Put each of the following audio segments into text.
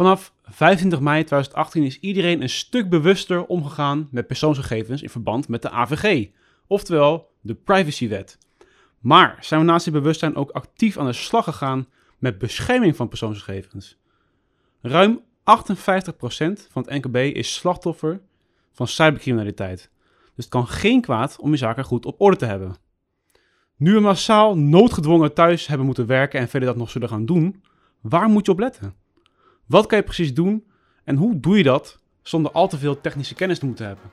Vanaf 25 mei 2018 is iedereen een stuk bewuster omgegaan met persoonsgegevens in verband met de AVG, oftewel de privacywet. Maar zijn we naast dit bewustzijn ook actief aan de slag gegaan met bescherming van persoonsgegevens? Ruim 58% van het NKB is slachtoffer van cybercriminaliteit. Dus het kan geen kwaad om je zaken goed op orde te hebben. Nu we massaal noodgedwongen thuis hebben moeten werken en verder dat nog zullen gaan doen, waar moet je op letten? Wat kan je precies doen en hoe doe je dat zonder al te veel technische kennis te moeten hebben?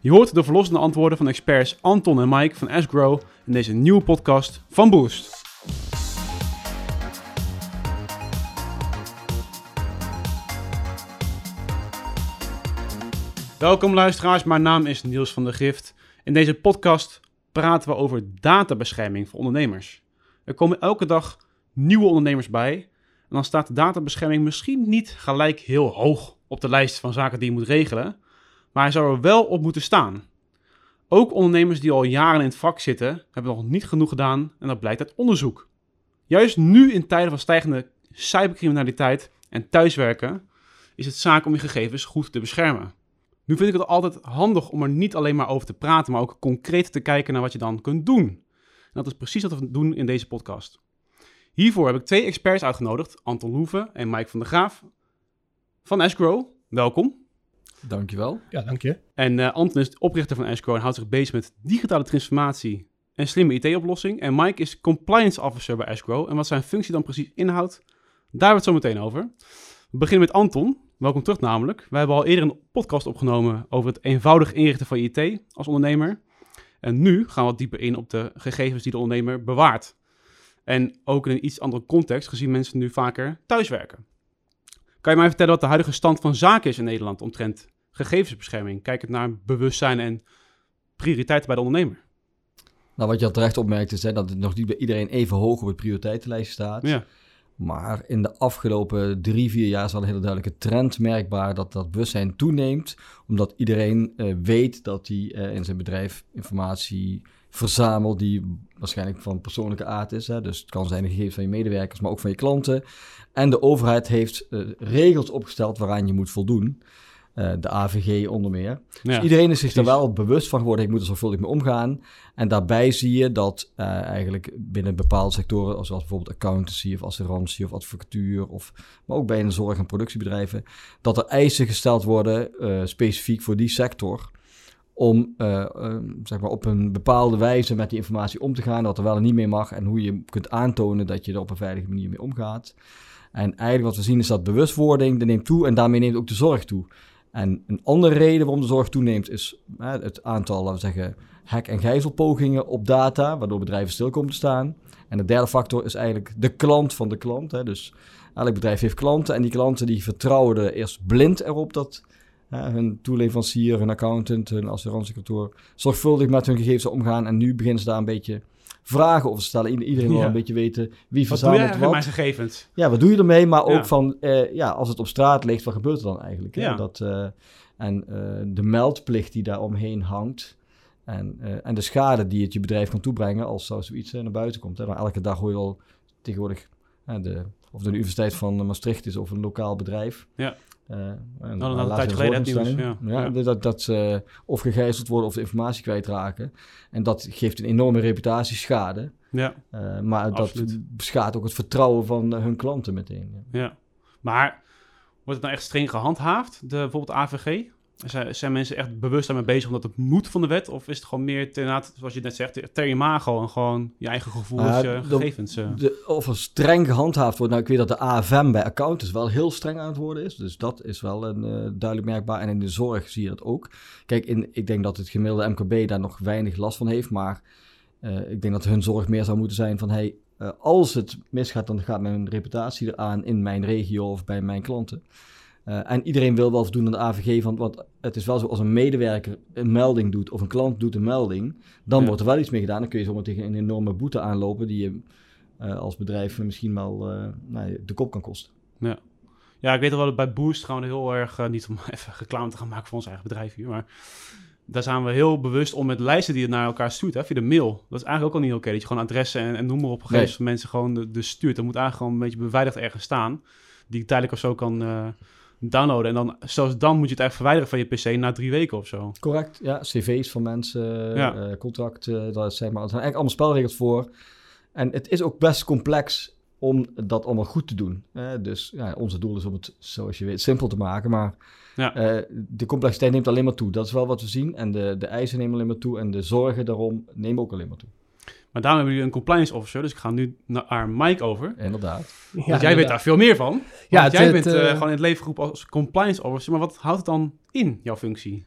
Je hoort de verlossende antwoorden van experts Anton en Mike van AskGrow in deze nieuwe podcast van Boost. Welkom luisteraars, mijn naam is Niels van der Gift. In deze podcast praten we over databescherming voor ondernemers. Er komen elke dag nieuwe ondernemers bij en dan staat databescherming misschien niet gelijk heel hoog op de lijst van zaken die je moet regelen, maar hij zou er wel op moeten staan. Ook ondernemers die al jaren in het vak zitten, hebben nog niet genoeg gedaan en dat blijkt uit onderzoek. Juist nu in tijden van stijgende cybercriminaliteit en thuiswerken is het zaak om je gegevens goed te beschermen. Nu vind ik het altijd handig om er niet alleen maar over te praten, maar ook concreet te kijken naar wat je dan kunt doen. En dat is precies wat we doen in deze podcast. Hiervoor heb ik twee experts uitgenodigd, Anton Loeven en Mike van der Graaf van Escrow. Welkom. Dankjewel. Ja, dank je. En uh, Anton is de oprichter van Escrow en houdt zich bezig met digitale transformatie en slimme IT-oplossing. En Mike is compliance officer bij Escrow. En wat zijn functie dan precies inhoudt, daar hebben we het zo meteen over. We beginnen met Anton. Welkom terug namelijk. We hebben al eerder een podcast opgenomen over het eenvoudig inrichten van IT als ondernemer. En nu gaan we wat dieper in op de gegevens die de ondernemer bewaart. En ook in een iets andere context, gezien mensen nu vaker thuiswerken. Kan je mij vertellen wat de huidige stand van zaken is in Nederland omtrent gegevensbescherming? Kijk het naar bewustzijn en prioriteiten bij de ondernemer. Nou, wat je al terecht opmerkt is hè, dat het nog niet bij iedereen even hoog op het prioriteitenlijst staat. Ja. Maar in de afgelopen drie, vier jaar is al een hele duidelijke trend merkbaar dat dat bewustzijn toeneemt. Omdat iedereen uh, weet dat hij uh, in zijn bedrijf informatie verzamelt die waarschijnlijk van persoonlijke aard is. Hè. Dus het kan zijn de gegevens van je medewerkers, maar ook van je klanten. En de overheid heeft uh, regels opgesteld waaraan je moet voldoen. Uh, de AVG onder meer. Ja, dus iedereen is zich precies. er wel bewust van geworden. Ik moet er zorgvuldig mee omgaan. En daarbij zie je dat uh, eigenlijk binnen bepaalde sectoren, zoals bijvoorbeeld accountancy of assurantie of advocatuur, of, maar ook bij een zorg- en productiebedrijven, dat er eisen gesteld worden uh, specifiek voor die sector. Om zeg maar op een bepaalde wijze met die informatie om te gaan, dat er wel en niet mee mag en hoe je kunt aantonen dat je er op een veilige manier mee omgaat. En eigenlijk wat we zien is dat bewustwording neemt toe en daarmee neemt ook de zorg toe. En een andere reden waarom de zorg toeneemt is het aantal, laten we zeggen, hack- en gijzelpogingen op data, waardoor bedrijven stil komen te staan. En de derde factor is eigenlijk de klant van de klant. Hè. Dus elk bedrijf heeft klanten en die klanten die vertrouwen er eerst blind erop dat hun toeleverancier, hun accountant, hun assurantiekantoor zorgvuldig met hun gegevens omgaan. En nu beginnen ze daar een beetje vragen over te stellen. Iedereen wil ja. een beetje weten wie wat verzamelt doe wat. mijn gegevens? Ja, wat doe je ermee? Maar ook ja. van, uh, ja, als het op straat ligt, wat gebeurt er dan eigenlijk? Ja. Hè? Dat, uh, en uh, de meldplicht die daar omheen hangt. En, en de schade die het je bedrijf kan toebrengen als zo zoiets naar buiten komt. Hè? Maar elke dag hoor je al tegenwoordig, de, of de Universiteit van Maastricht is of een lokaal bedrijf. Ja. Uh, en nou, een tijdje geleden het nieuws, ja. ja, ja. Dat, dat ze of gegijzeld worden of de informatie kwijtraken. En dat geeft een enorme reputatieschade. Ja, uh, maar Absoluut. dat schaadt ook het vertrouwen van hun klanten meteen. Ja. ja. maar wordt het nou echt streng gehandhaafd, de, bijvoorbeeld AVG? Zijn, zijn mensen echt bewust daarmee bezig omdat het moet van de wet? Of is het gewoon meer, ten, zoals je net zegt, ter imago en gewoon je eigen gevoel, uh, gegevens? De, de, of er streng gehandhaafd wordt. Nou, ik weet dat de AFM bij accountants wel heel streng aan het worden is. Dus dat is wel een uh, duidelijk merkbaar. En in de zorg zie je dat ook. Kijk, in, ik denk dat het gemiddelde MKB daar nog weinig last van heeft. Maar uh, ik denk dat hun zorg meer zou moeten zijn van... Hey, als het misgaat, dan gaat mijn reputatie eraan in mijn regio of bij mijn klanten. Uh, en iedereen wil wel voldoen aan de AVG, van, want het is wel zo als een medewerker een melding doet of een klant doet een melding, dan ja. wordt er wel iets mee gedaan. Dan kun je zomaar tegen een enorme boete aanlopen die je uh, als bedrijf misschien wel uh, nou, de kop kan kosten. Ja. ja, ik weet wel dat bij Boost gewoon heel erg, niet om even reclame te gaan maken voor ons eigen bedrijf hier, maar daar zijn we heel bewust om met lijsten die je naar elkaar stuurt, hè, via de mail. Dat is eigenlijk ook al niet oké, okay, dat je gewoon adressen en, en noem maar op gegevens nee. van mensen gewoon de, stuurt. Dat moet eigenlijk gewoon een beetje beveiligd ergens staan. die tijdelijk of zo kan eh, downloaden. En dan, zelfs dan moet je het echt verwijderen van je PC na drie weken of zo. Correct, ja. CV's van mensen, Ja. eh, contracten, daar zeg maar, er zijn eigenlijk allemaal spelregels voor. En het is ook best complex om dat allemaal goed te doen. dus ja, onze doel is om het, zoals je weet, simpel te maken. Maar Ja. eh, de complexiteit neemt alleen maar toe. Dat is wel wat we zien. En de, de eisen nemen alleen maar toe. En de zorgen daarom nemen ook alleen maar toe. Maar daarom hebben jullie een compliance officer. Dus ik ga nu naar Mike over. Inderdaad. Want jij weet daar veel meer van. Ja, het- jij het, bent eh, eh, gewoon in het leven geroepen als compliance officer. Maar wat houdt het dan in, jouw functie?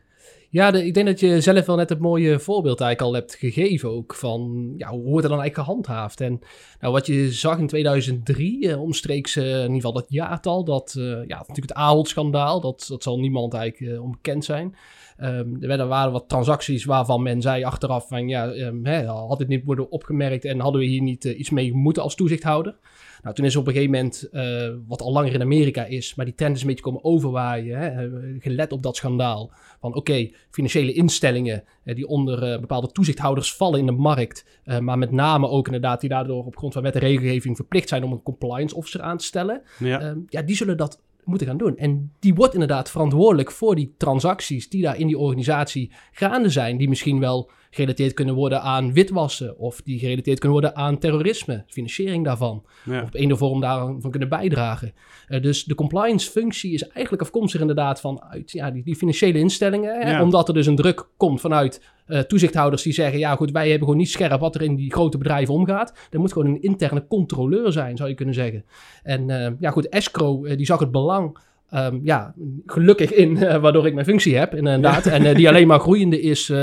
Ja, de- ik denk dat je zelf wel net het mooie voorbeeld eigenlijk al hebt gegeven ook van ja, hoe wordt er dan eigenlijk gehandhaafd? En nou, wat je zag in 2003, eh, omstreeks eh, in ieder geval dat jaartal, dat eh, ja, natuurlijk het Ahold-schandaal, dat, dat zal niemand eigenlijk eh, onbekend zijn. Ehm, er waren wat transacties waarvan men zei achteraf van ja, ehm, hè, had dit niet worden opgemerkt en hadden we hier niet eh, iets mee moeten als toezichthouder? Nou, toen is op een gegeven moment, eh, wat al langer in Amerika is, maar die trend is een beetje komen overwaaien, hè, eh, gelet op dat schandaal. Van oké, financiële instellingen die onder bepaalde toezichthouders vallen in de markt, maar met name ook inderdaad die daardoor op grond van wet en regelgeving verplicht zijn om een compliance officer aan te stellen, Ja, Ehm, ja, die zullen dat moeten gaan doen. En die wordt inderdaad verantwoordelijk voor die transacties die daar in die organisatie gaande zijn, die misschien wel gerelateerd kunnen worden aan witwassen of die gerelateerd kunnen worden aan terrorisme, financiering daarvan, ja. of op een of andere vorm daarvan kunnen bijdragen. Eh, dus de compliance functie is eigenlijk afkomstig inderdaad vanuit ja, die, die financiële instellingen, hè, Ja. omdat er dus een druk komt vanuit eh, toezichthouders die zeggen, ja goed, wij hebben gewoon niet scherp wat er in die grote bedrijven omgaat. Er moet gewoon een interne controleur zijn, zou je kunnen zeggen. En eh, ja goed, escrow, die zag het belang, ehm, ja, gelukkig in, eh, waardoor ik mijn functie heb, inderdaad. en eh, die alleen maar groeiende is eh,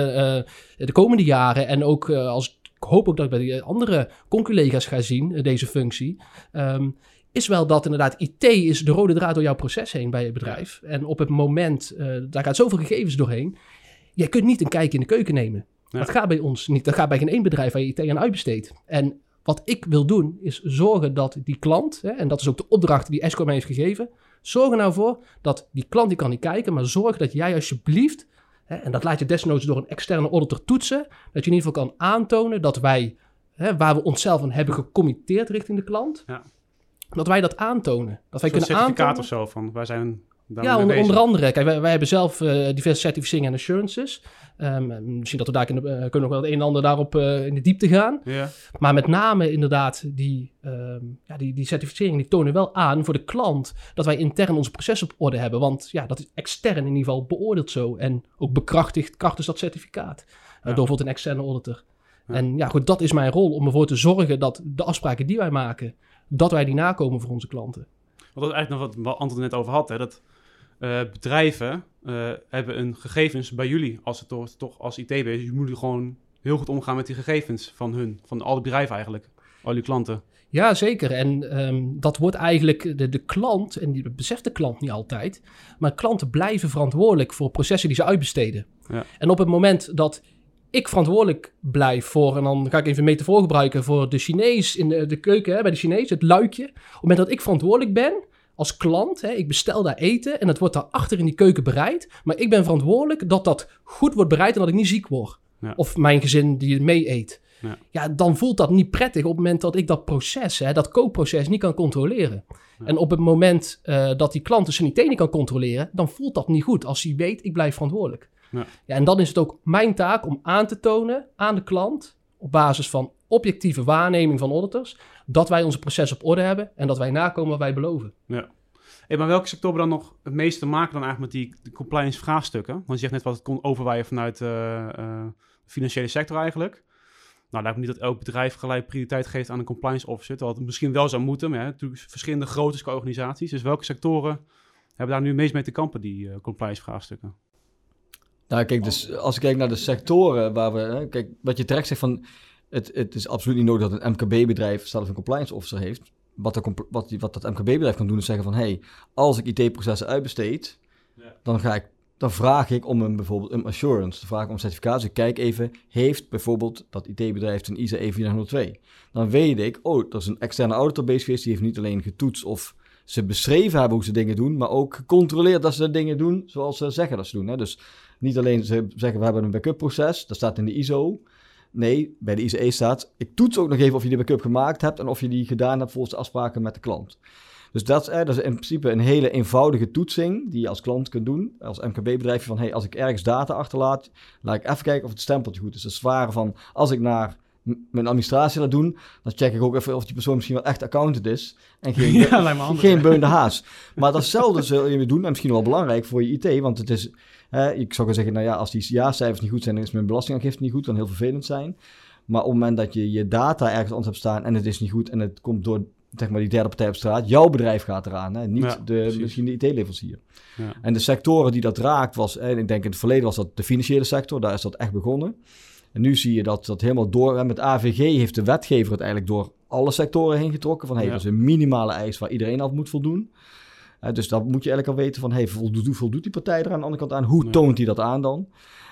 de komende jaren. En ook als, ik hoop ook dat ik bij andere conculega's ga zien, deze functie. Ehm, is wel dat inderdaad IT is de rode draad door jouw proces heen bij je bedrijf. En op het moment, daar gaat zoveel gegevens doorheen. Je kunt niet een kijkje in de keuken nemen. Ja. Dat gaat bij ons niet. Dat gaat bij geen één bedrijf waar je IT aan uitbesteedt. En wat ik wil doen, is zorgen dat die klant, hè, en dat is ook de opdracht die Escom mij heeft gegeven, zorg er nou voor dat die klant die kan niet kijken, maar zorg dat jij alsjeblieft, hè, en dat laat je desnoods door een externe auditor toetsen, dat je in ieder geval kan aantonen dat wij, hè, waar we onszelf aan hebben gecommitteerd richting de klant, Ja. dat wij dat aantonen. Dat wij Zo'n kunnen certificaat aantonen. of zo van, wij zijn Ja, onder, andere. Kijk, wij, wij hebben zelf eh, diverse certificeringen en assurances. Ehm, misschien dat we daar kunnen, eh, kunnen nog wel het een en ander daarop in de diepte gaan. Ja, Maar met name inderdaad, die, ehm, ja, die, die certificeringen die tonen wel aan voor de klant dat wij intern onze proces op orde hebben. Want ja, dat is extern in ieder geval beoordeeld zo. En ook bekrachtigd krachtens dat certificaat. Eh, door bijvoorbeeld een externe auditor. Ja. En ja, goed, dat is mijn rol om ervoor te zorgen dat de afspraken die wij maken, dat wij die nakomen voor onze klanten. Want dat is eigenlijk nog wat, wat Anton net over had. Hè, dat eh, bedrijven eh, hebben een gegevens bij jullie als het toch, toch als IT is. Je moet gewoon heel goed omgaan met die gegevens van hun. Van alle bedrijven eigenlijk. Al die klanten. Ja, zeker. En ehm, dat wordt eigenlijk de, de klant, en die beseft de klant niet altijd, maar klanten blijven verantwoordelijk voor processen die ze uitbesteden. Ja. En op het moment dat ik verantwoordelijk blijf voor, en dan ga ik even een metafoor gebruiken, voor de Chinees in de, de keuken, hè, bij de Chinees, het luikje. Op het moment dat ik verantwoordelijk ben als klant, hè, ik bestel daar eten en het wordt daar achter in die keuken bereid, maar ik ben verantwoordelijk dat dat goed wordt bereid en dat ik niet ziek word. Ja. Of mijn gezin die het mee eet. Ja. Ja, dan voelt dat niet prettig op het moment dat ik dat proces, hè, dat kookproces, niet kan controleren. Ja. En op het moment eh, dat die klant de sanitair niet kan controleren, dan voelt dat niet goed. Als hij weet, ik blijf verantwoordelijk. Ja. Ja, en dan is het ook mijn taak om aan te tonen aan de klant, op basis van objectieve waarneming van auditors, dat wij onze proces op orde hebben en dat wij nakomen wat wij beloven. Hey, maar welke sectoren dan nog het meeste te maken dan eigenlijk met die compliance vraagstukken? Want je zegt net wat het kon overwaaien vanuit eh, eh, de financiële sector eigenlijk. Nou, lijkt me niet dat elk bedrijf gelijk prioriteit geeft aan een compliance officer. Terwijl het misschien wel zou moeten, maar ja, natuurlijk verschillende grote organisaties. Dus welke sectoren hebben daar nu meest mee te kampen, die eh, compliance vraagstukken? Nou, kijk, dus als ik kijk naar de sectoren waar we... hè, Kijk, wat je terecht zegt van... Het, het is absoluut niet nodig dat een MKB-bedrijf zelf een compliance officer heeft. Wat, de wat, die- wat dat MKB-bedrijf kan doen is zeggen van... hey, als ik IT-processen uitbesteed, Ja. dan, ga ik, dan vraag ik om een, bijvoorbeeld een assurance. Dan vraag ik om certificatie. Kijk even, heeft bijvoorbeeld dat IT-bedrijf een ISA 14002? Dan weet ik, oh, dat is een externe auditor bezig geweest. Die heeft niet alleen getoetst of ze beschreven hebben hoe ze dingen doen... maar ook gecontroleerd dat ze de dingen doen zoals ze zeggen dat ze doen. Hè? Dus niet alleen ze zeggen we hebben een backup proces, dat staat in de ISO. Nee, bij de ICE staat, ik toets ook nog even of je die backup gemaakt hebt en of je die gedaan hebt volgens de afspraken met de klant. Dus dat is, eh, dat is in principe een hele eenvoudige toetsing die je als klant kunt doen. Als MKB-bedrijfje van, hey, als ik ergens data achterlaat, laat ik even kijken of het stempeltje goed is. Dat is zware van, als ik naar mijn administratie laat doen, dan check ik ook even of die persoon misschien wel echt accountant is. En geen, Ja, geen beunde haas. Maar datzelfde zul je doen, en misschien wel belangrijk voor je IT, want het is, ik zou zeggen, nou ja, als die jaarcijfers niet goed zijn, dan is mijn belastingaangifte niet goed, kan heel vervelend zijn. Maar op het moment dat je je data ergens anders hebt staan en het is niet goed en het komt door zeg maar, die derde partij op straat, jouw bedrijf gaat eraan, hè? niet Ja, de, precies. misschien de IT-leverancier. Ja. En de sectoren die dat raakt, was, en ik denk in het verleden was dat de financiële sector, daar is dat echt begonnen. En nu zie je dat dat helemaal door, en met AVG heeft de wetgever het eigenlijk door alle sectoren heen getrokken, van hey, Ja. dat is een minimale eis waar iedereen aan moet voldoen. Dus dan moet je eigenlijk al weten van, hey, voldoet, voldoet die partij er aan de andere kant aan? Hoe toont hij dat aan dan?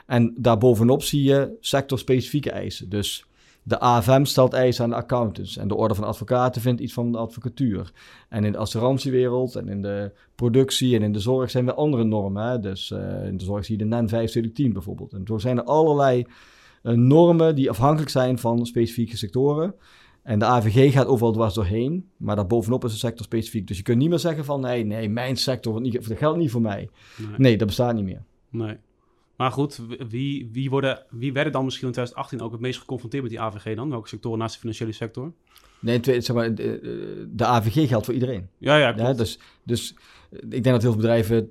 En daarbovenop zie je sectorspecifieke eisen. Dus de AFM stelt eisen aan de accountants. En de Orde van Advocaten vindt iets van de advocatuur. En in de assurantiewereld en in de productie en in de zorg zijn weer andere normen. Hè? Dus eh, in de zorg zie je de NEN 510 bijvoorbeeld. En zo zijn er allerlei eh, normen die afhankelijk zijn van specifieke sectoren. En de AVG gaat overal dwars doorheen, maar daarbovenop is de sector specifiek. Dus je kunt niet meer zeggen van, nee, nee, mijn sector, niet, dat geldt niet voor mij. Nee. Nee, dat bestaat niet meer. Nee. Maar goed, wie, wie, worden, wie werden dan misschien in 2018 ook het meest geconfronteerd met die AVG dan? Welke sectoren naast de financiële sector? Nee, zeg maar, de, de AVG geldt voor iedereen. Ja, ja, Ja, dus, dus eh, ik denk dat heel veel bedrijven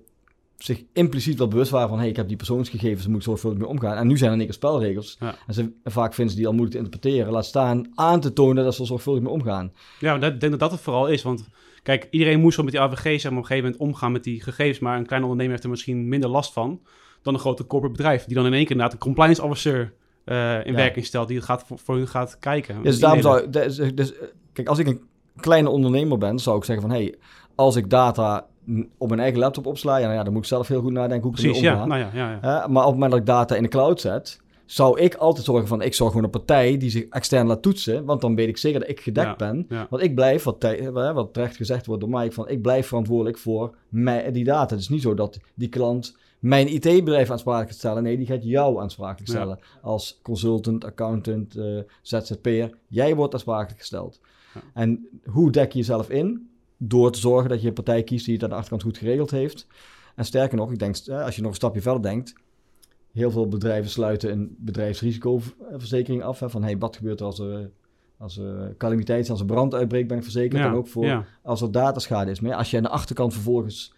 zich impliciet wel bewust waren van... hey, ik heb die persoonsgegevens, daar moet ik zorgvuldig mee omgaan. En nu zijn er keer spelregels. Ja. En, ze, vaak vinden ze die al moeilijk te interpreteren. Laat staan aan te tonen dat ze er zorgvuldig mee omgaan. Ja, maar dat- ik denk dat dat het vooral is. Want kijk, iedereen moest wel met die AVG zeg maar, op een gegeven moment omgaan met die gegevens. Maar een klein ondernemer heeft er misschien minder last van dan een grote corporate bedrijf. Die dan in één keer inderdaad een compliance officer eh, in Ja. werking stelt. Die het gaat voor, voor hun gaat kijken. Dus daarom zou dus, dus, Kijk, als ik een kleine ondernemer ben, zou ik zeggen van... hey, als ik data op mijn eigen laptop opsla... Ja, nou ja, dan moet ik zelf heel goed nadenken hoe ik Precies, ja. omga. Nou ja, ja, ja. Hè, maar op het moment dat ik data in de cloud zet... zou ik altijd zorgen van... ik zorg gewoon een partij die zich extern laat toetsen... want dan weet ik zeker dat ik gedekt Ja, ben... ja. Want ik blijf, wat, wat terecht gezegd wordt door Mike, van ik blijf verantwoordelijk voor mij, die data. Het is niet zo dat die klant mijn IT-bedrijf aansprakelijk stellen. Nee, die gaat jou aansprakelijk Ja. stellen. Als consultant, accountant, eh, ZZP'er. Jij wordt aansprakelijk gesteld. En hoe dek je jezelf in? Door te zorgen dat je een partij kiest die het aan de achterkant goed geregeld heeft. En sterker nog, ik denk, eh, als je nog een stapje verder denkt... Heel veel bedrijven sluiten een bedrijfsrisicoverzekering af. Hè, van, hey, wat gebeurt er als er, als er calamiteit als er brand uitbreekt, ben ik verzekerd. ja, En ook voor ja. als er dataschade is. Maar ja, als je aan de achterkant vervolgens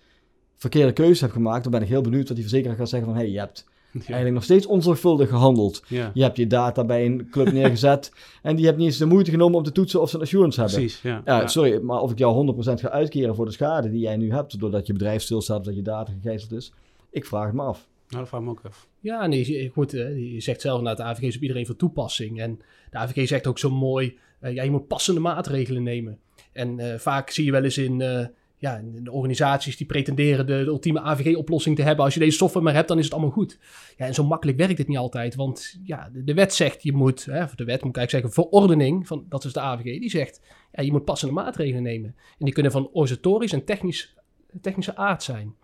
verkeerde keuzes hebt gemaakt, dan ben ik heel benieuwd wat die verzekeraar gaat zeggen van, hey, je hebt Ja. eigenlijk nog steeds onzorgvuldig gehandeld. Ja. Je hebt je data bij een club neergezet en die hebt niet eens de moeite genomen om te toetsen of ze een assurance hebben. Precies, ja. Ja, ja. sorry, maar of ik jou 100% ga uitkeren voor de schade die jij nu hebt, doordat je bedrijf stilstaat of dat je data gegijzeld is, ik vraag het me af. Nou, dat vraag ik me ook af. Ja, nee, je, goed, je zegt zelf dat de AVG is op iedereen van toepassing. En de AVG zegt ook zo mooi, eh, ja, je moet passende maatregelen nemen. En eh, vaak zie je wel eens in, eh, ja, de organisaties die pretenderen de, ultieme AVG-oplossing te hebben. Als je deze software maar hebt, dan is het allemaal goed. Ja, en zo makkelijk werkt het niet altijd. Want ja, de, wet zegt, je moet, hè, de wet moet ik eigenlijk zeggen, verordening, van, dat is de AVG, die zegt, ja, je moet passende maatregelen nemen. En die kunnen van organisatorisch en technisch, technische aard zijn.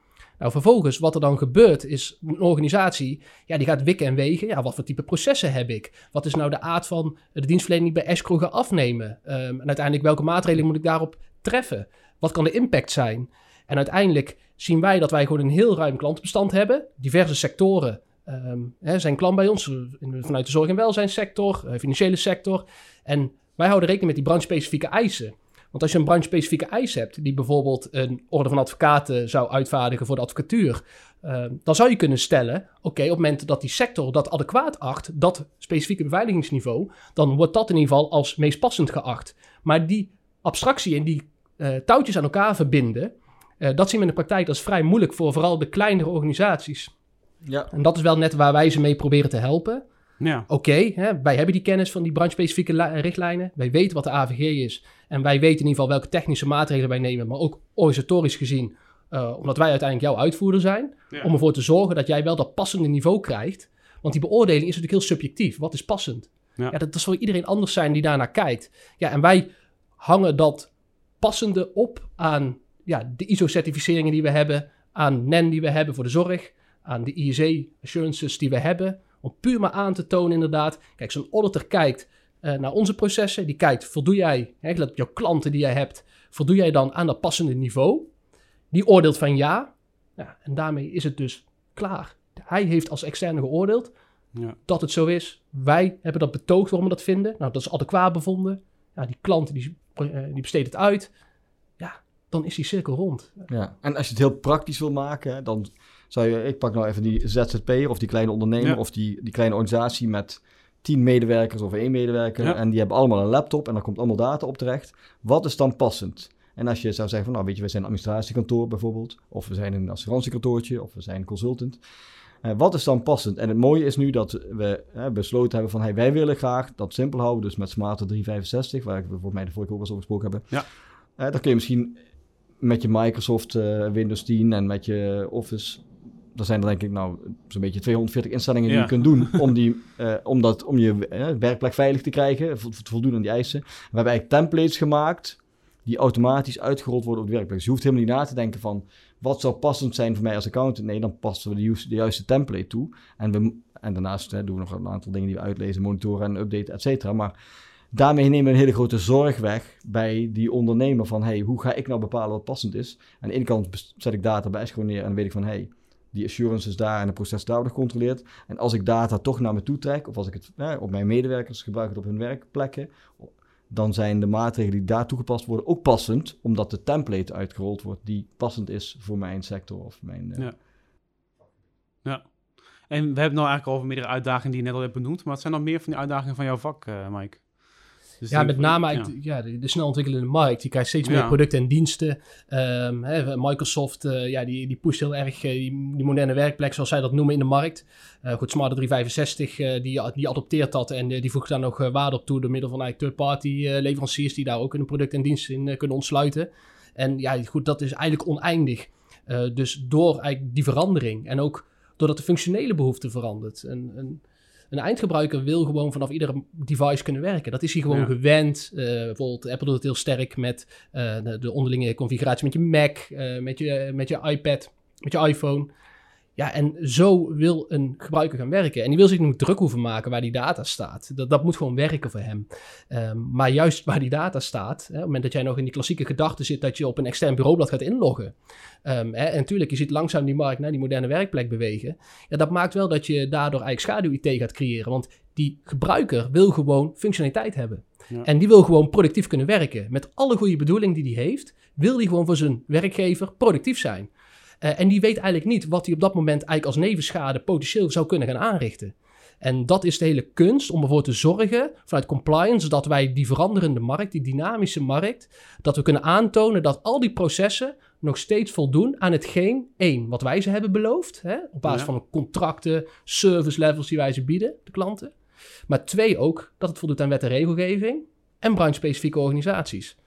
Nou, vervolgens, wat er dan gebeurt, is een organisatie, ja, die gaat wikken en wegen. Ja, wat voor type processen heb ik? Wat is nou de aard van de dienstverlening die bij escrow afnemen? Ehm, en uiteindelijk, welke maatregelen moet ik daarop treffen? Wat kan de impact zijn? En uiteindelijk zien wij dat wij gewoon een heel ruim klantenbestand hebben. Diverse sectoren ehm, hè, zijn klant bij ons, vanuit de zorg- en welzijnssector, eh, financiële sector. En wij houden rekening met die branchespecifieke eisen. Want als je een branchespecifieke eis hebt, die bijvoorbeeld een orde van advocaten zou uitvaardigen voor de advocatuur, eh, dan zou je kunnen stellen: oké, op het moment dat die sector dat adequaat acht, dat specifieke beveiligingsniveau, dan wordt dat in ieder geval als meest passend geacht. Maar die abstractie en die eh, touwtjes aan elkaar verbinden, eh, dat zien we in de praktijk als vrij moeilijk voor vooral de kleinere organisaties. Ja. En dat is wel net waar wij ze mee proberen te helpen. Ja, Oké, wij hebben die kennis van die branchespecifieke li- richtlijnen. Wij weten wat de AVG is. En wij weten in ieder geval welke technische maatregelen wij nemen. Maar ook organisatorisch gezien, eh, omdat wij uiteindelijk jouw uitvoerder zijn. ja. Om ervoor te zorgen dat jij wel dat passende niveau krijgt. Want die beoordeling is natuurlijk heel subjectief. Wat is passend? Ja. Ja. dat, dat zal iedereen anders zijn die daarnaar kijkt. Ja, en wij hangen dat passende op aan ja, de ISO-certificeringen die we hebben. Aan NEN die we hebben voor de zorg. Aan de ISA-assurances die we hebben. Om puur maar aan te tonen inderdaad. Kijk, zo'n auditor kijkt eh, naar onze processen. Die kijkt, voldoe jij, hè, let op jouw klanten die jij hebt. voldoe jij dan aan dat passende niveau? Die oordeelt van ja. ja en daarmee is het dus klaar. Hij heeft als externe geoordeeld Ja. dat het zo is. Wij hebben dat betoogd waarom we dat vinden. Nou, dat is adequaat bevonden. Ja, die klant die, eh, die besteedt het uit. Ja, dan is die cirkel rond. Ja, en als je het heel praktisch wil maken, dan zou je, ik pak nou even die ZZP'er of die kleine ondernemer Ja. of die, die kleine organisatie met tien medewerkers of één medewerker Ja. en die hebben allemaal een laptop en daar komt allemaal data op terecht. Wat is dan passend? En als je zou zeggen van, nou weet je, we zijn een administratiekantoor bijvoorbeeld, of we zijn een assurantiekantoortje, of we zijn een consultant. Eh, wat is dan passend? En het mooie is nu dat we eh, besloten hebben van, hey, wij willen graag dat simpel houden, dus met Smarter 365, waar ik voor mij de vorige keer ook al over gesproken hebben. Ja. Eh, dan kun je misschien met je Microsoft Windows 10 en met je Office. Er zijn er denk ik nou zo'n beetje 240 instellingen die Ja. je kunt doen om, die, eh, om, dat, om je eh, werkplek veilig te krijgen, vo- te voldoen aan die eisen. We hebben eigenlijk templates gemaakt die automatisch uitgerold worden op de werkplek. Dus je hoeft helemaal niet na te denken van wat zou passend zijn voor mij als accountant. Nee, dan passen we de, juiste- de juiste template toe. En, we, en daarnaast hè, doen we nog een aantal dingen die we uitlezen, monitoren en updaten, et cetera. Maar daarmee nemen we een hele grote zorg weg bij die ondernemer van hey, hoe ga ik nou bepalen wat passend is? Aan de ene kant zet ik data bij Escrow neer en dan weet ik van hey, die assurance is daar en het proces daar wordt gecontroleerd. En als ik data toch naar me toe trek, of als ik het op mijn medewerkers gebruik het op hun werkplekken, dan zijn de maatregelen die daar toegepast worden ook passend, omdat de template uitgerold wordt die passend is voor mijn sector of mijn... eh, Ja. En we hebben nou eigenlijk over meerdere uitdagingen die je net al hebt benoemd. Maar wat zijn nog meer van die uitdagingen van jouw vak, eh, Mike? Dus Ja, met name ja. de, de snel ontwikkelende markt. Je krijgt steeds meer Ja. producten en diensten. Ehm, hè, Microsoft eh, ja, die, die pusht heel erg eh, die, die moderne werkplek, zoals zij dat noemen, in de markt. Eh goed, Smarter 365, eh, die, die adopteert dat en die voegt daar nog waarde op toe door middel van third-party leveranciers die daar ook een product en dienst in kunnen ontsluiten. En ja, goed, dat is eigenlijk oneindig. Dus door eigenlijk die verandering en ook doordat de functionele behoefte verandert. Een, een, een eindgebruiker wil gewoon vanaf ieder device kunnen werken. Dat is hij gewoon Ja. gewend. Eh, bijvoorbeeld Apple doet het heel sterk met eh, de, de onderlinge configuratie met je Mac, eh, met, je, met je iPad, met je iPhone. Ja, en zo wil een gebruiker gaan werken. En die wil zich niet druk hoeven maken waar die data staat. Dat, dat moet gewoon werken voor hem. Ehm, maar juist waar die data staat, hè, op het moment dat jij nog in die klassieke gedachte zit dat je op een extern bureaublad gaat inloggen. Ehm, hè, en natuurlijk, je ziet langzaam die markt naar die moderne werkplek bewegen. Ja, dat maakt wel dat je daardoor eigenlijk schaduw-IT gaat creëren. Want die gebruiker wil gewoon functionaliteit hebben. Ja. En die wil gewoon productief kunnen werken. Met alle goede bedoeling die hij heeft, wil hij gewoon voor zijn werkgever productief zijn. Eh, en die weet eigenlijk niet wat hij op dat moment eigenlijk als nevenschade potentieel zou kunnen gaan aanrichten. En dat is de hele kunst om ervoor te zorgen, vanuit compliance, dat wij die veranderende markt, die dynamische markt, dat we kunnen aantonen dat al die processen nog steeds voldoen aan hetgeen, één, wat wij ze hebben beloofd, hè, op basis Ja. van contracten, service levels die wij ze bieden, de klanten. Maar twee ook, dat het voldoet aan wet en regelgeving en branche-specifieke organisaties.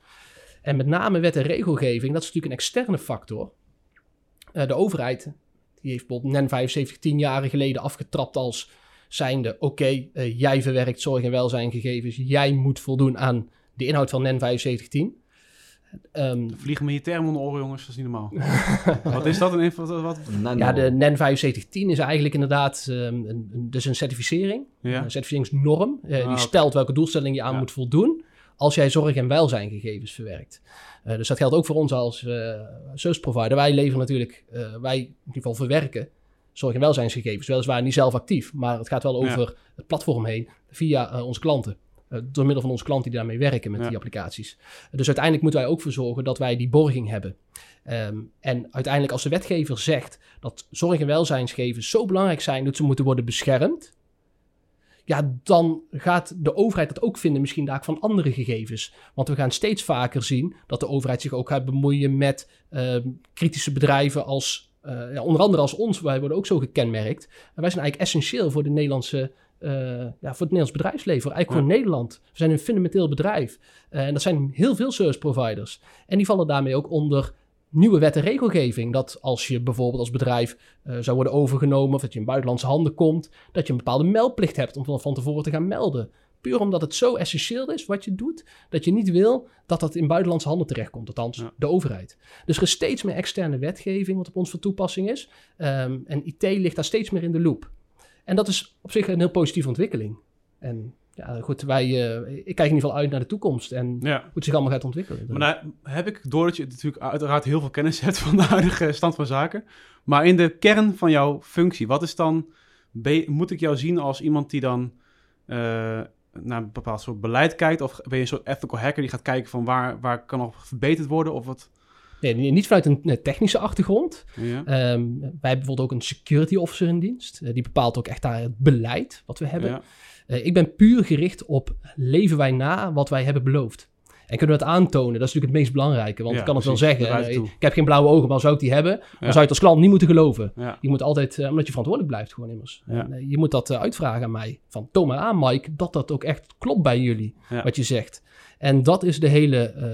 En met name wet en regelgeving, dat is natuurlijk een externe factor. Eh, de overheid, die heeft bijvoorbeeld NEN 75 tien jaren geleden afgetrapt als zijnde... oké, eh, jij verwerkt zorg- en welzijngegevens, jij moet voldoen aan de inhoud van NEN 7510. Ehm, Er vliegen me hier termen om de oren, jongens. Dat is niet normaal. wat is dat? Een, wat, ja, de NEN 7510 is eigenlijk inderdaad ehm, een, een- dus een certificering. Ja. Een certificeringsnorm. eh, Ah, die oké. stelt welke doelstelling je aan Ja. moet voldoen als jij zorg- en welzijngegevens verwerkt. Eh, dus dat geldt ook voor ons als service provider. Wij leveren natuurlijk, eh, wij in ieder geval verwerken zorg- en welzijnsgegevens. Weliswaar niet zelf actief, maar het gaat wel Ja. over het platform heen via onze klanten. Door middel van onze klanten die daarmee werken met Ja. die applicaties. dus uiteindelijk moeten wij ook voor zorgen dat wij die borging hebben. Ehm, en uiteindelijk als de wetgever zegt dat zorg- en welzijnsgegevens zo belangrijk zijn dat ze moeten worden beschermd, ja, dan gaat de overheid dat ook vinden, misschien daar van andere gegevens. Want we gaan steeds vaker zien dat de overheid zich ook gaat bemoeien met ehm, kritische bedrijven als, eh, ja, onder andere als ons, wij worden ook zo gekenmerkt. En wij zijn eigenlijk essentieel voor de Nederlandse. eh, ja, voor het Nederlands bedrijfsleven, eigenlijk Ja. voor Nederland. We zijn een fundamenteel bedrijf. Eh, en dat zijn heel veel service providers. En die vallen daarmee ook onder nieuwe wet en regelgeving. Dat als je bijvoorbeeld als bedrijf eh, zou worden overgenomen of dat je in buitenlandse handen komt, dat je een bepaalde meldplicht hebt om van, tevoren te gaan melden. Puur omdat het zo essentieel is wat je doet, dat je niet wil dat dat in buitenlandse handen terechtkomt, althans Ja. de overheid. Dus er is steeds meer externe wetgeving wat op ons van toepassing is. Ehm, en IT ligt daar steeds meer in de loop. En dat is op zich een heel positieve ontwikkeling. En ja, goed, wij, eh, ik kijk in ieder geval uit naar de toekomst en Ja. hoe het zich allemaal gaat ontwikkelen. Maar daar heb ik door dat je natuurlijk uiteraard heel veel kennis hebt van de huidige stand van zaken. Maar in de kern van jouw functie, wat is dan, je- moet ik jou zien als iemand die dan eh, naar een bepaald soort beleid kijkt? Of ben je een soort ethical hacker die gaat kijken van waar, waar kan nog verbeterd worden? Of wat? Nee, niet vanuit een eh, technische achtergrond. Ja. Ehm, wij hebben bijvoorbeeld ook een security officer in dienst. Die bepaalt ook echt daar het beleid wat we hebben. Ja. Eh, ik ben puur gericht op leven wij na wat wij hebben beloofd. En kunnen we dat aantonen? Dat is natuurlijk het meest belangrijke. Want Ja, ik kan het wel zeggen. eh, ik heb geen blauwe ogen, maar zou ik die hebben? Dan Ja. zou je het als klant niet moeten geloven. Ja. Je moet altijd, eh, omdat je verantwoordelijk blijft gewoon immers. En, je moet dat uitvragen aan mij. Van, toon maar aan Mike, dat dat ook echt klopt bij jullie, wat je zegt. En dat is de hele, eh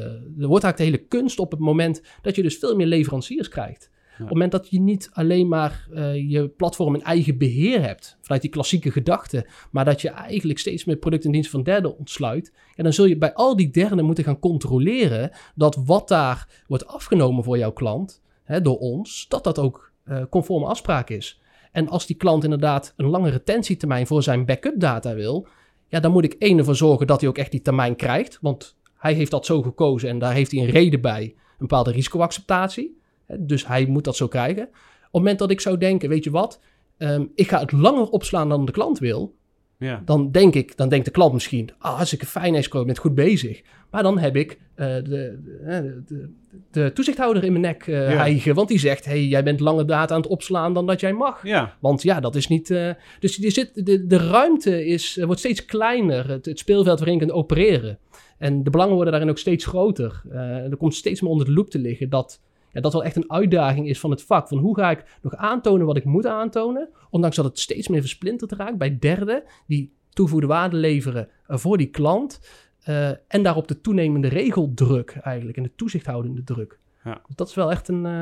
er wordt eigenlijk de hele kunst op het moment dat je dus veel meer leveranciers krijgt. Op het moment dat je niet alleen maar eh, je platform in eigen beheer hebt, vanuit die klassieke gedachte, maar dat je eigenlijk steeds meer producten en diensten van derden ontsluit, en dan zul je bij al die derden moeten gaan controleren dat wat daar wordt afgenomen voor jouw klant, hè, door ons, dat dat ook eh, conforme afspraak is. En als die klant inderdaad een lange retentietermijn voor zijn backup data wil, ja, dan moet ik één ervoor zorgen dat hij ook echt die termijn krijgt, want hij heeft dat zo gekozen en daar heeft hij een reden bij, een bepaalde risicoacceptatie. Dus hij moet dat zo krijgen. Op het moment dat ik zou denken, weet je wat, ehm, ik ga het langer opslaan dan de klant wil, Ja. dan denk ik, dan denkt de klant misschien, ah, hartstikke fijn escrow, je bent goed bezig. Maar dan heb ik eh, de, de, de, de toezichthouder in mijn nek eh Ja. hijgen, want die zegt, hey, jij bent langer data aan het opslaan dan dat jij mag. Ja. Want ja, dat is niet. eh, dus je zit, de, de ruimte is, eh, wordt steeds kleiner. Het, het speelveld waarin je kunt opereren. En de belangen worden daarin ook steeds groter. Eh, er komt steeds meer onder de loep te liggen dat. Ja, dat wel echt een uitdaging is van het vak. Van hoe ga ik nog aantonen wat ik moet aantonen? Ondanks dat het steeds meer versplinterd raakt bij derden die toegevoegde waarde leveren eh, voor die klant. Eh, en daarop de toenemende regeldruk eigenlijk. En de toezichthoudende druk. Ja. Dus dat is wel echt een eh,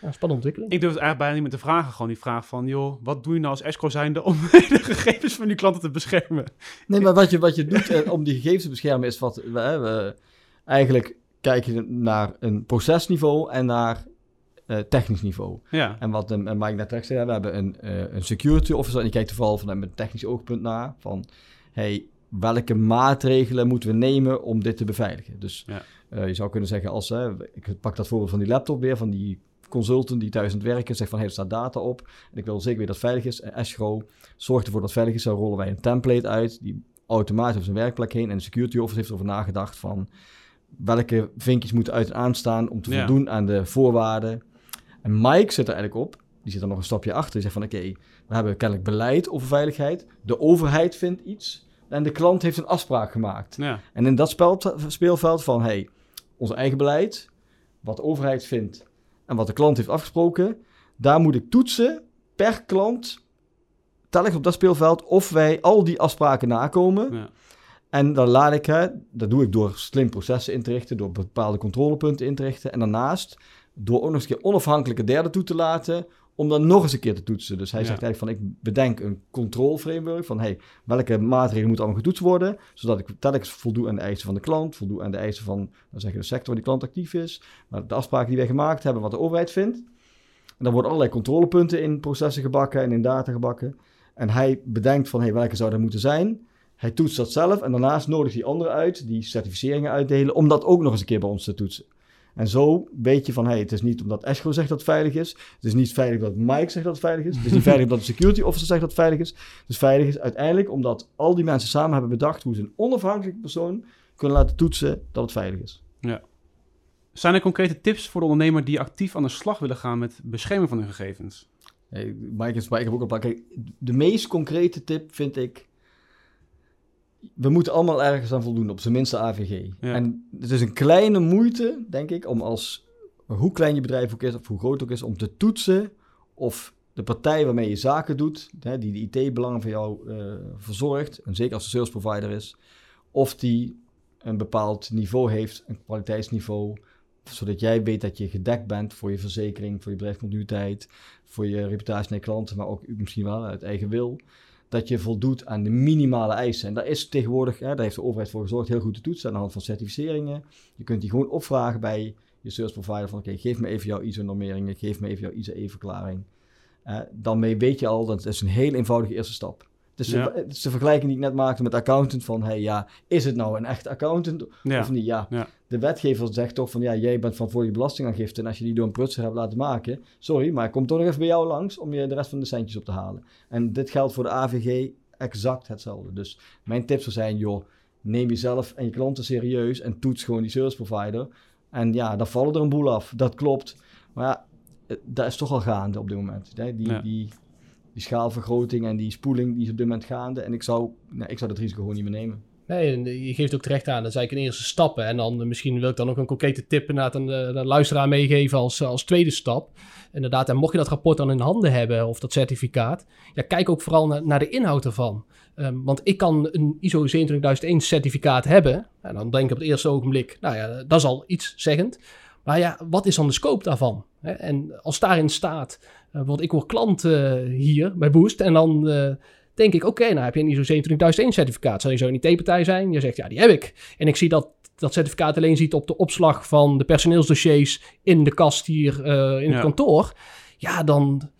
ja, spannende ontwikkeling. Ik durf het eigenlijk bijna niet meer te vragen. Gewoon die vraag van, joh, wat doe je nou als escrow zijnde om de gegevens van die klanten te beschermen? Nee, maar wat je, wat je doet om die gegevens te beschermen is wat we- eigenlijk kijken naar een procesniveau en naar eh, technisch niveau. Ja. En wat eh, Mike net terecht zei, we hebben een, eh, een security officer en die kijkt er vooral vanuit een technisch oogpunt naar van, hey, welke maatregelen moeten we nemen om dit te beveiligen? Dus Ja. je zou kunnen zeggen als, ik pak dat voorbeeld van die laptop weer, van die consultant die thuis aan het werken zegt van, hey, er staat data op en ik wil zeker weer dat het veilig is. En Escrow zorgt ervoor dat het veilig is, dan rollen wij een template uit die automatisch over zijn werkplek heen en de security officer heeft erover nagedacht van, welke vinkjes moeten uit en aanstaan om te Ja. voldoen aan de voorwaarden. En Mike zit er eigenlijk op, die zit er nog een stapje achter. Die zegt van oké, we hebben kennelijk beleid over veiligheid. De overheid vindt iets en de klant heeft een afspraak gemaakt. Ja. En in dat spel, speelveld van hey, ons eigen beleid, wat de overheid vindt en wat de klant heeft afgesproken, daar moet ik toetsen per klant, tel ik op dat speelveld of wij al die afspraken nakomen. Ja. En dan laat ik, hè, dat doe ik door slim processen in te richten, door bepaalde controlepunten in te richten. En daarnaast door ook nog eens een keer onafhankelijke derden toe te laten, om dan nog eens een keer te toetsen. Dus hij Ja. zegt eigenlijk van, ik bedenk een control framework van, hey, welke maatregelen moeten allemaal getoetst worden, zodat ik telkens voldoe aan de eisen van de klant, voldoe aan de eisen van, dan zeg je de sector waar die klant actief is, maar de afspraken die wij gemaakt hebben, wat de overheid vindt. En dan worden allerlei controlepunten in processen gebakken en in data gebakken. En hij bedenkt van, hey, welke zou er moeten zijn? Hij toetst dat zelf en daarnaast nodigt hij anderen uit die certificeringen uitdelen om dat ook nog eens een keer bij ons te toetsen. En zo weet je van, hey, het is niet omdat Escrow zegt dat het veilig is. Het is niet veilig omdat Mike zegt dat het veilig is. Het is niet veilig omdat de security officer zegt dat het veilig is. Het is veilig is uiteindelijk omdat al die mensen samen hebben bedacht hoe ze een onafhankelijke persoon kunnen laten toetsen dat het veilig is. Zijn er concrete tips voor de ondernemer die actief aan de slag willen gaan met bescherming van hun gegevens? Hey, Mike is ik heb ook al een paar. Kijk, de meest concrete tip vind ik. We moeten allemaal ergens aan voldoen, op zijn minste AVG. Ja. En het is een kleine moeite, denk ik, om als, hoe klein je bedrijf ook is, of hoe groot ook is, om te toetsen of de partij waarmee je zaken doet, hè, die de IT-belangen van jou eh, verzorgt, en zeker als een sales provider is, of die een bepaald niveau heeft, een kwaliteitsniveau, zodat jij weet dat je gedekt bent voor je verzekering, voor je bedrijfscontinuïteit, voor je reputatie naar klanten, maar ook misschien wel uit eigen wil. Dat je voldoet aan de minimale eisen. En daar is tegenwoordig, hè, daar heeft de overheid voor gezorgd, heel goed te toetsen aan de hand van certificeringen. Je kunt die gewoon opvragen bij je service provider van oké, geef me even jouw ISO-normeringen, geef me even jouw ISO-E-verklaring. dan mee weet je al, dat is een heel eenvoudige eerste stap. Dus Ja. de, de vergelijking die ik net maakte met accountant van, hey, ja, is het nou een echte accountant Ja. of niet? Ja. Ja. De wetgever zegt toch van, ja, jij bent van voor je belastingaangifte en als je die door een prutser hebt laten maken, sorry, maar ik kom toch nog even bij jou langs om je de rest van de centjes op te halen. En dit geldt voor de AVG exact hetzelfde. Dus mijn tip zou zijn, joh, neem jezelf en je klanten serieus en toets gewoon die service provider. En ja, dan vallen er een boel af, dat klopt. Maar ja, eh, dat is toch al gaande op dit moment. Hè? Die, Ja. die, die schaalvergroting en die spoeling die is op dit moment gaande. En ik zou, nee, ik zou dat risico gewoon niet meer nemen. Nee, je geeft ook terecht aan. Dat is eigenlijk een eerste stappen. En dan eh, misschien wil ik dan ook een concrete tip inderdaad aan de, luisteraar meegeven als, als tweede stap. Inderdaad, en mocht je dat rapport dan in handen hebben of dat certificaat, ja, kijk ook vooral naar, naar de inhoud ervan. Ehm, want ik kan een ISO 27001 certificaat hebben. En dan denk ik op het eerste ogenblik, nou ja, dat is al iets zeggend. Maar ja, wat is dan de scope daarvan? En als daarin staat, eh, want ik word klant eh, hier bij Boost en dan eh, denk ik, oké, nou heb je een ISO 27001 certificaat. Zou je zo een IT-partij zijn? Je zegt, ja, die heb ik. En ik zie dat dat certificaat alleen ziet op de opslag van de personeelsdossiers in de kast hier eh, in Ja. het kantoor. Ja, dan,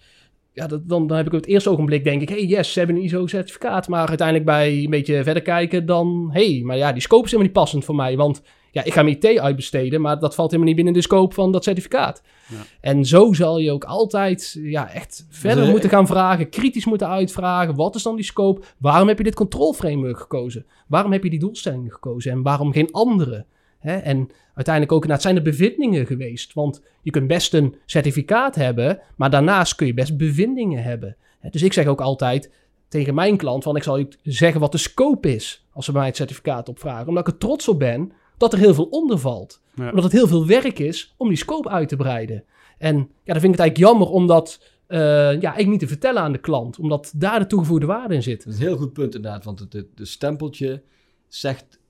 ja, dat, dan, dan heb ik op het eerste ogenblik denk ik, hey, yes, ze hebben een ISO-certificaat. Maar uiteindelijk bij een beetje verder kijken, dan, hey, maar ja, die scope is helemaal niet passend voor mij. Want ja, ik ga mijn IT uitbesteden, maar dat valt helemaal niet binnen de scope van dat certificaat. Ja. En zo zal je ook altijd ja, echt verder Dus, eh, moeten gaan vragen, kritisch moeten uitvragen. Wat is dan die scope? Waarom heb je dit controlframework gekozen? Waarom heb je die doelstellingen gekozen en waarom geen andere? Hè? En uiteindelijk ook, nou, het zijn er bevindingen geweest. Want je kunt best een certificaat hebben, maar daarnaast kun je best bevindingen hebben. Dus ik zeg ook altijd tegen mijn klant, van ik zal je zeggen wat de scope is als ze mij het certificaat opvragen. Omdat ik er trots op ben dat er heel veel onder valt. Ja. Omdat het heel veel werk is om die scope uit te breiden. En ja, dan vind ik het eigenlijk jammer om dat eh, ja, ik niet te vertellen aan de klant. Omdat daar de toegevoegde waarde in zit. Dat is een heel goed punt inderdaad, want het, stempeltje zegt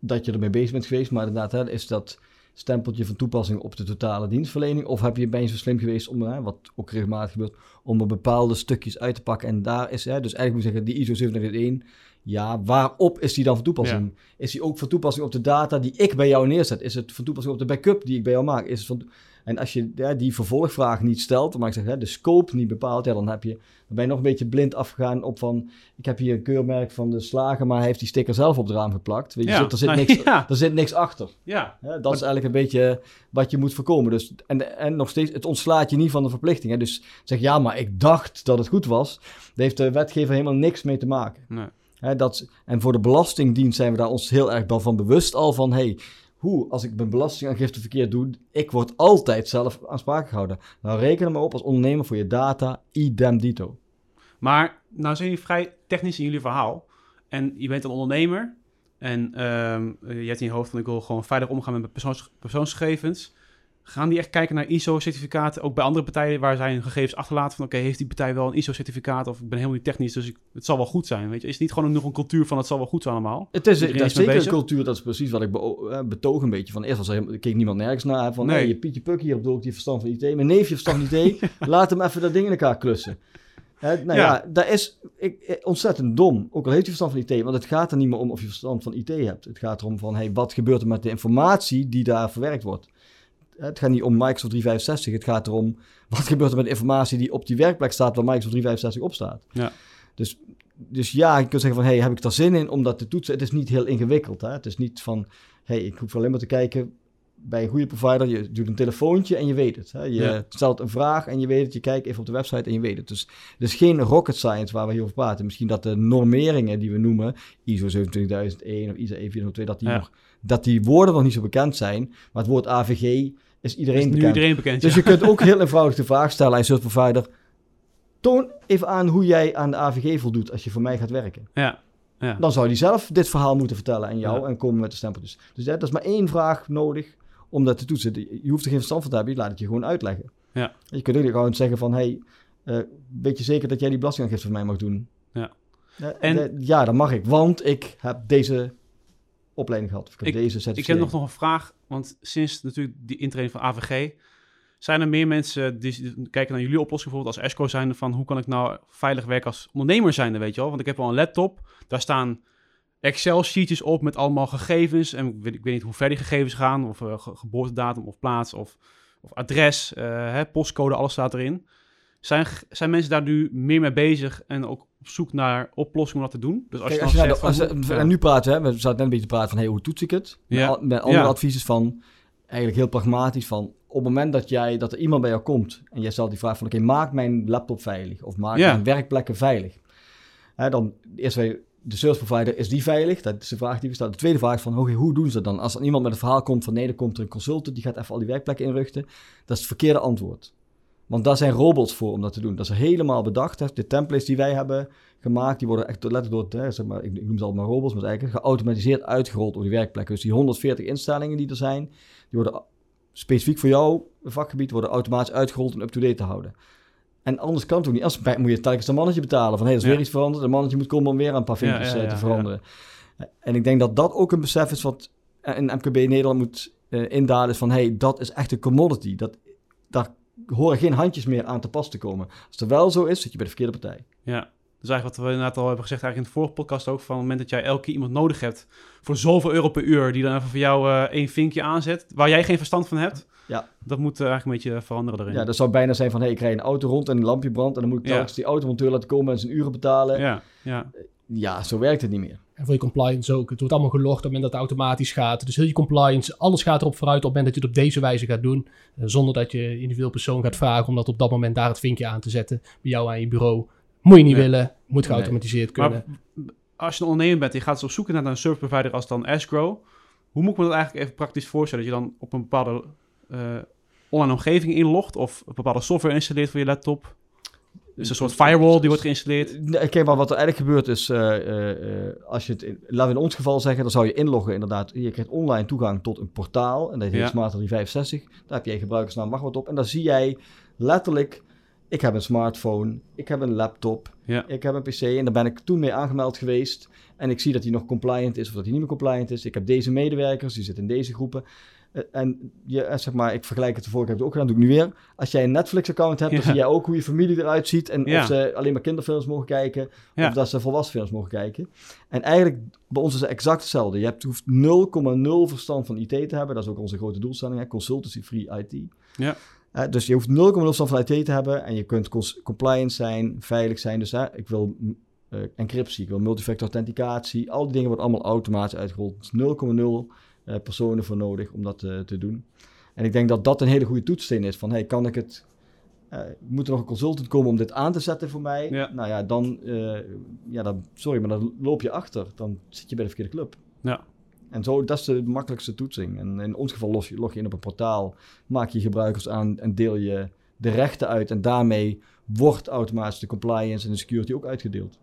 dat je ermee bezig bent geweest, maar inderdaad hè, is dat stempeltje van toepassing op de totale dienstverlening, of heb je, ben je zo slim geweest om, hè, wat ook regelmatig gebeurt, om er bepaalde stukjes uit te pakken en daar is, hè, dus eigenlijk moet je zeggen, die ISO 701, ja, waarop is die dan van toepassing? Is die ook van toepassing op de data die ik bij jou neerzet? Is het van toepassing op de backup die ik bij jou maak? Is het van, en als je ja, die vervolgvraag niet stelt, maar ik zeg hè, de scope niet bepaalt, ja, dan, heb je, dan ben je nog een beetje blind afgegaan op van, ik heb hier een keurmerk van de slager, maar hij heeft die sticker zelf op het raam geplakt. Weet je, Ja. zit- er, zit niks, ja. er zit niks achter. Ja? Dat is eigenlijk een beetje wat je moet voorkomen. Dus, en, en nog steeds, het ontslaat je niet van de verplichting. Hè? Dus zeg ja, maar ik dacht dat het goed was. Daar heeft de wetgever helemaal niks mee te maken. nee. Dat, en voor de Belastingdienst zijn we daar ons heel erg van bewust al van... Hey, hoe, als ik mijn belastingaangifte verkeerd doe, ik word altijd zelf aansprakelijk gehouden. Nou, reken er maar op als ondernemer voor je data, idem dito. Maar nou zijn jullie vrij technisch in jullie verhaal. En je bent een ondernemer. En eh, je hebt in je hoofd van ik wil gewoon veilig omgaan met persoons, persoonsgegevens. Gaan die echt kijken naar ISO-certificaten? Ook bij andere partijen waar zij hun gegevens achterlaten van... oké, heeft die partij wel een ISO-certificaat? Of ik ben helemaal niet technisch, dus ik, het zal wel goed zijn. Weet je? Is het niet gewoon nog een cultuur van het zal wel goed zijn allemaal? Het is, is zeker een cultuur, dat is precies wat ik eh, betoog een beetje. Van eerst was er helemaal- keek niemand nergens naar. Van Nee. je Pietje Puk hier op de hoek, die verstand van IT. Mijn neefje verstand van IT. Laat hem even dat ding in elkaar klussen. Nou Ja. ja, dat is ik, eh, ontzettend dom. Ook al heeft hij verstand van IT. Want het gaat er niet meer om of je verstand van IT hebt. Het gaat erom van, hey, wat gebeurt er met de informatie die daar verwerkt wordt. Het gaat niet om Microsoft 365. Het gaat erom, wat gebeurt er met informatie die op die werkplek staat waar Microsoft 365 op staat. Ja. Dus, dus ja, je kunt zeggen van, hey, heb ik er zin in om dat te toetsen? Het is niet heel ingewikkeld. Hè? Het is niet van, hey, ik hoef alleen maar te kijken bij een goede provider. Je doet een telefoontje en je weet het. Hè? Je Ja. stelt een vraag en je weet het. Je kijkt even op de website en je weet het. Dus het is geen rocket science waar we hier over praten. Misschien dat de normeringen die we noemen, ISO 27001 of ISO 14002, dat die, Ja. nog, dat die woorden nog niet zo bekend zijn. Maar het woord AVG is iedereen is nu bekend. iedereen bekend. Dus ja. je kunt ook heel eenvoudig de vraag stellen aan je provider. Toon even aan hoe jij aan de AVG voldoet als je voor mij gaat werken. Ja, ja. Dan zou die zelf dit verhaal moeten vertellen aan jou Ja. en komen met de stempeltjes. Dus ja, dat is maar één vraag nodig om dat te toetsen. Je hoeft er geen verstand van te hebben, je laat het je gewoon uitleggen. Ja. Je kunt ook gewoon zeggen van, hey, eh, weet je zeker dat jij die belastingaangifte voor mij mag doen? Ja. Ja, En- en, ja, dat mag ik, want ik heb deze opleiding gehad. Of ik heb Ik- deze Ik heb nog, nog een vraag, want sinds natuurlijk die intrede van AVG... zijn er meer mensen die kijken naar jullie oplossing bijvoorbeeld als ESCO zijnde van... hoe kan ik nou veilig werken als ondernemer zijnde, weet je wel? Want ik heb wel een laptop, daar staan Excel-sheetjes op met allemaal gegevens... en ik weet, ik weet niet hoe ver die gegevens gaan, of ge- geboortedatum of plaats of, of adres, eh, hè, postcode, alles staat erin. Zijn, zijn mensen daar nu meer mee bezig en ook op zoek naar oplossingen om dat te doen. Dus als Kijk, je als je, zegt nou- van, als en nu praten, hè, we zaten net een beetje te praten van hey, hoe toets ik het? Met, Ja. al- met andere Ja. adviezen van eigenlijk heel pragmatisch van op het moment dat jij dat er iemand bij jou komt en jij stelt die vraag van oké, maak mijn laptop veilig of maak Ja. mijn werkplekken veilig. Hè, dan eerst de service provider, is die veilig? Dat is de vraag die we stellen. De tweede vraag is van hoe doen ze dat dan? Als er iemand met een verhaal komt van nee, er komt er een consultant, die gaat even al die werkplekken inrichten. Dat is het verkeerde antwoord. Want daar zijn robots voor om dat te doen. Dat is helemaal bedacht. De templates die wij hebben gemaakt, die worden echt letterlijk door, hè, zeg maar, ik, noem ze allemaal robots, maar eigenlijk geautomatiseerd uitgerold op die werkplekken. Dus die 140 instellingen die er zijn, die worden specifiek voor jouw vakgebied worden automatisch uitgerold om up-to-date te houden. En anders kan het ook niet. Als moet je telkens een mannetje betalen van hé, hey, er is Ja. weer iets veranderd. Een mannetje moet komen om weer een paar vinkjes ja, eh, ja, te veranderen. En ik denk dat dat ook een besef is wat een MKB Nederland moet eh indalen. Is van hé, hey, dat is echt een commodity. Dat, daar horen geen handjes meer aan te pas te komen. Als het wel zo is, zit je bij de verkeerde partij. Ja, dus eigenlijk wat we inderdaad al hebben gezegd eigenlijk in de vorige podcast ook, van het moment dat jij elke keer iemand nodig hebt voor zoveel euro per uur, die dan even voor jou eh, één vinkje aanzet, waar jij geen verstand van hebt, Ja. dat moet eh, eigenlijk een beetje veranderen daarin. Ja, dat zou bijna zijn van hé, hey, ik rij een auto rond en een lampje brandt. En dan moet ik Ja. telkens die automonteur laten komen en zijn uren betalen. Ja. ja, ja. zo werkt het niet meer. En voor je compliance ook. Het wordt allemaal gelogd op het moment dat het automatisch gaat. Dus heel je compliance, alles gaat erop vooruit op het moment dat je het op deze wijze gaat doen. eh, zonder dat je individueel persoon gaat vragen om dat op dat moment daar het vinkje aan te zetten. Bij jou aan je bureau. Moet je niet Nee. willen. Moet geautomatiseerd kunnen. Maar als je een ondernemer bent en je gaat dus op zoek naar een service provider als dan Escrow, hoe moet ik me dat eigenlijk even praktisch voorstellen? Dat je dan op een bepaalde eh, online omgeving inlogt of een bepaalde software installeert voor je laptop? Dus een soort firewall die wordt geïnstalleerd. Maar wat er eigenlijk gebeurt is, eh, eh, eh, als je het, in, laten we in ons geval zeggen, dan zou je inloggen inderdaad. Je krijgt online toegang tot een portaal en dat heet. Smart 365. Daar heb je gebruikersnaam, wacht wat op. En dan zie jij letterlijk, ik heb een smartphone, ik heb een laptop, Ja. ik heb een pc en daar ben ik toen mee aangemeld geweest. En ik zie dat hij nog compliant is of dat hij niet meer compliant is. Ik heb deze medewerkers, die zitten in deze groepen. Eh, En je, eh, zeg maar, ik vergelijk het de vorige keer heb ik het ook gedaan, doe ik nu weer. Als jij een Netflix-account hebt, dan zie jij ook hoe je familie eruit ziet. En Ja. of ze alleen maar kinderfilms mogen kijken, Ja. of dat ze volwassen films mogen kijken. En eigenlijk, bij ons is het exact hetzelfde. Je hebt, hoeft 0,0 verstand van IT te hebben. Dat is ook onze grote doelstelling, hè? consultancy-free IT. Ja. Eh, dus je hoeft 0,0 verstand van IT te hebben. En je kunt compliant zijn, veilig zijn. Dus hè, ik wil encryptie, ik wil multifactor authenticatie. Al die dingen worden allemaal automatisch uitgerold. Dus 0,0 eh, personen voor nodig om dat eh, te doen. En ik denk dat dat een hele goede toetssteen is. Van, hey, kan ik het... eh, moet er nog een consultant komen om dit aan te zetten voor mij? Ja. Nou ja, dan, eh, ja, dan... Sorry, maar dan loop je achter. Dan zit je bij de verkeerde club. Ja. En zo, dat is de makkelijkste toetsing. En in ons geval los je, log je in op een portaal, maak je gebruikers aan en deel je de rechten uit. En daarmee wordt automatisch de compliance en de security ook uitgedeeld.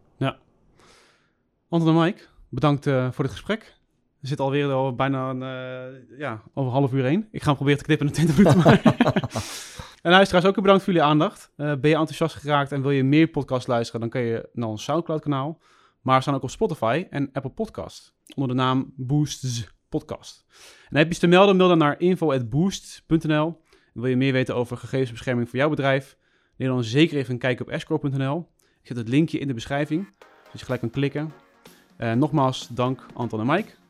Anton en Mike, bedankt eh, voor dit gesprek. We zitten alweer al bijna een, eh, ja, over een half uur heen. Ik ga hem proberen te knippen naar 20 minuten. Maar. en luisteraars, ook bedankt voor jullie aandacht. Eh, ben je enthousiast geraakt en wil je meer podcasts luisteren, dan kan je naar ons Soundcloud-kanaal. Maar we staan ook op Spotify en Apple Podcast. Onder de naam Boosts Podcast. En heb je iets te melden, mail dan naar info.boost.nl. Wil je meer weten over gegevensbescherming voor jouw bedrijf? Neem dan zeker even een kijk op escrow.nl. Ik zet het linkje in de beschrijving, zodat je gelijk kan klikken. Eh, nogmaals, dank Anton en Mike.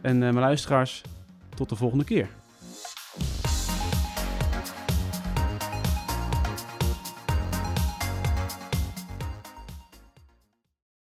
En eh, mijn luisteraars, tot de volgende keer.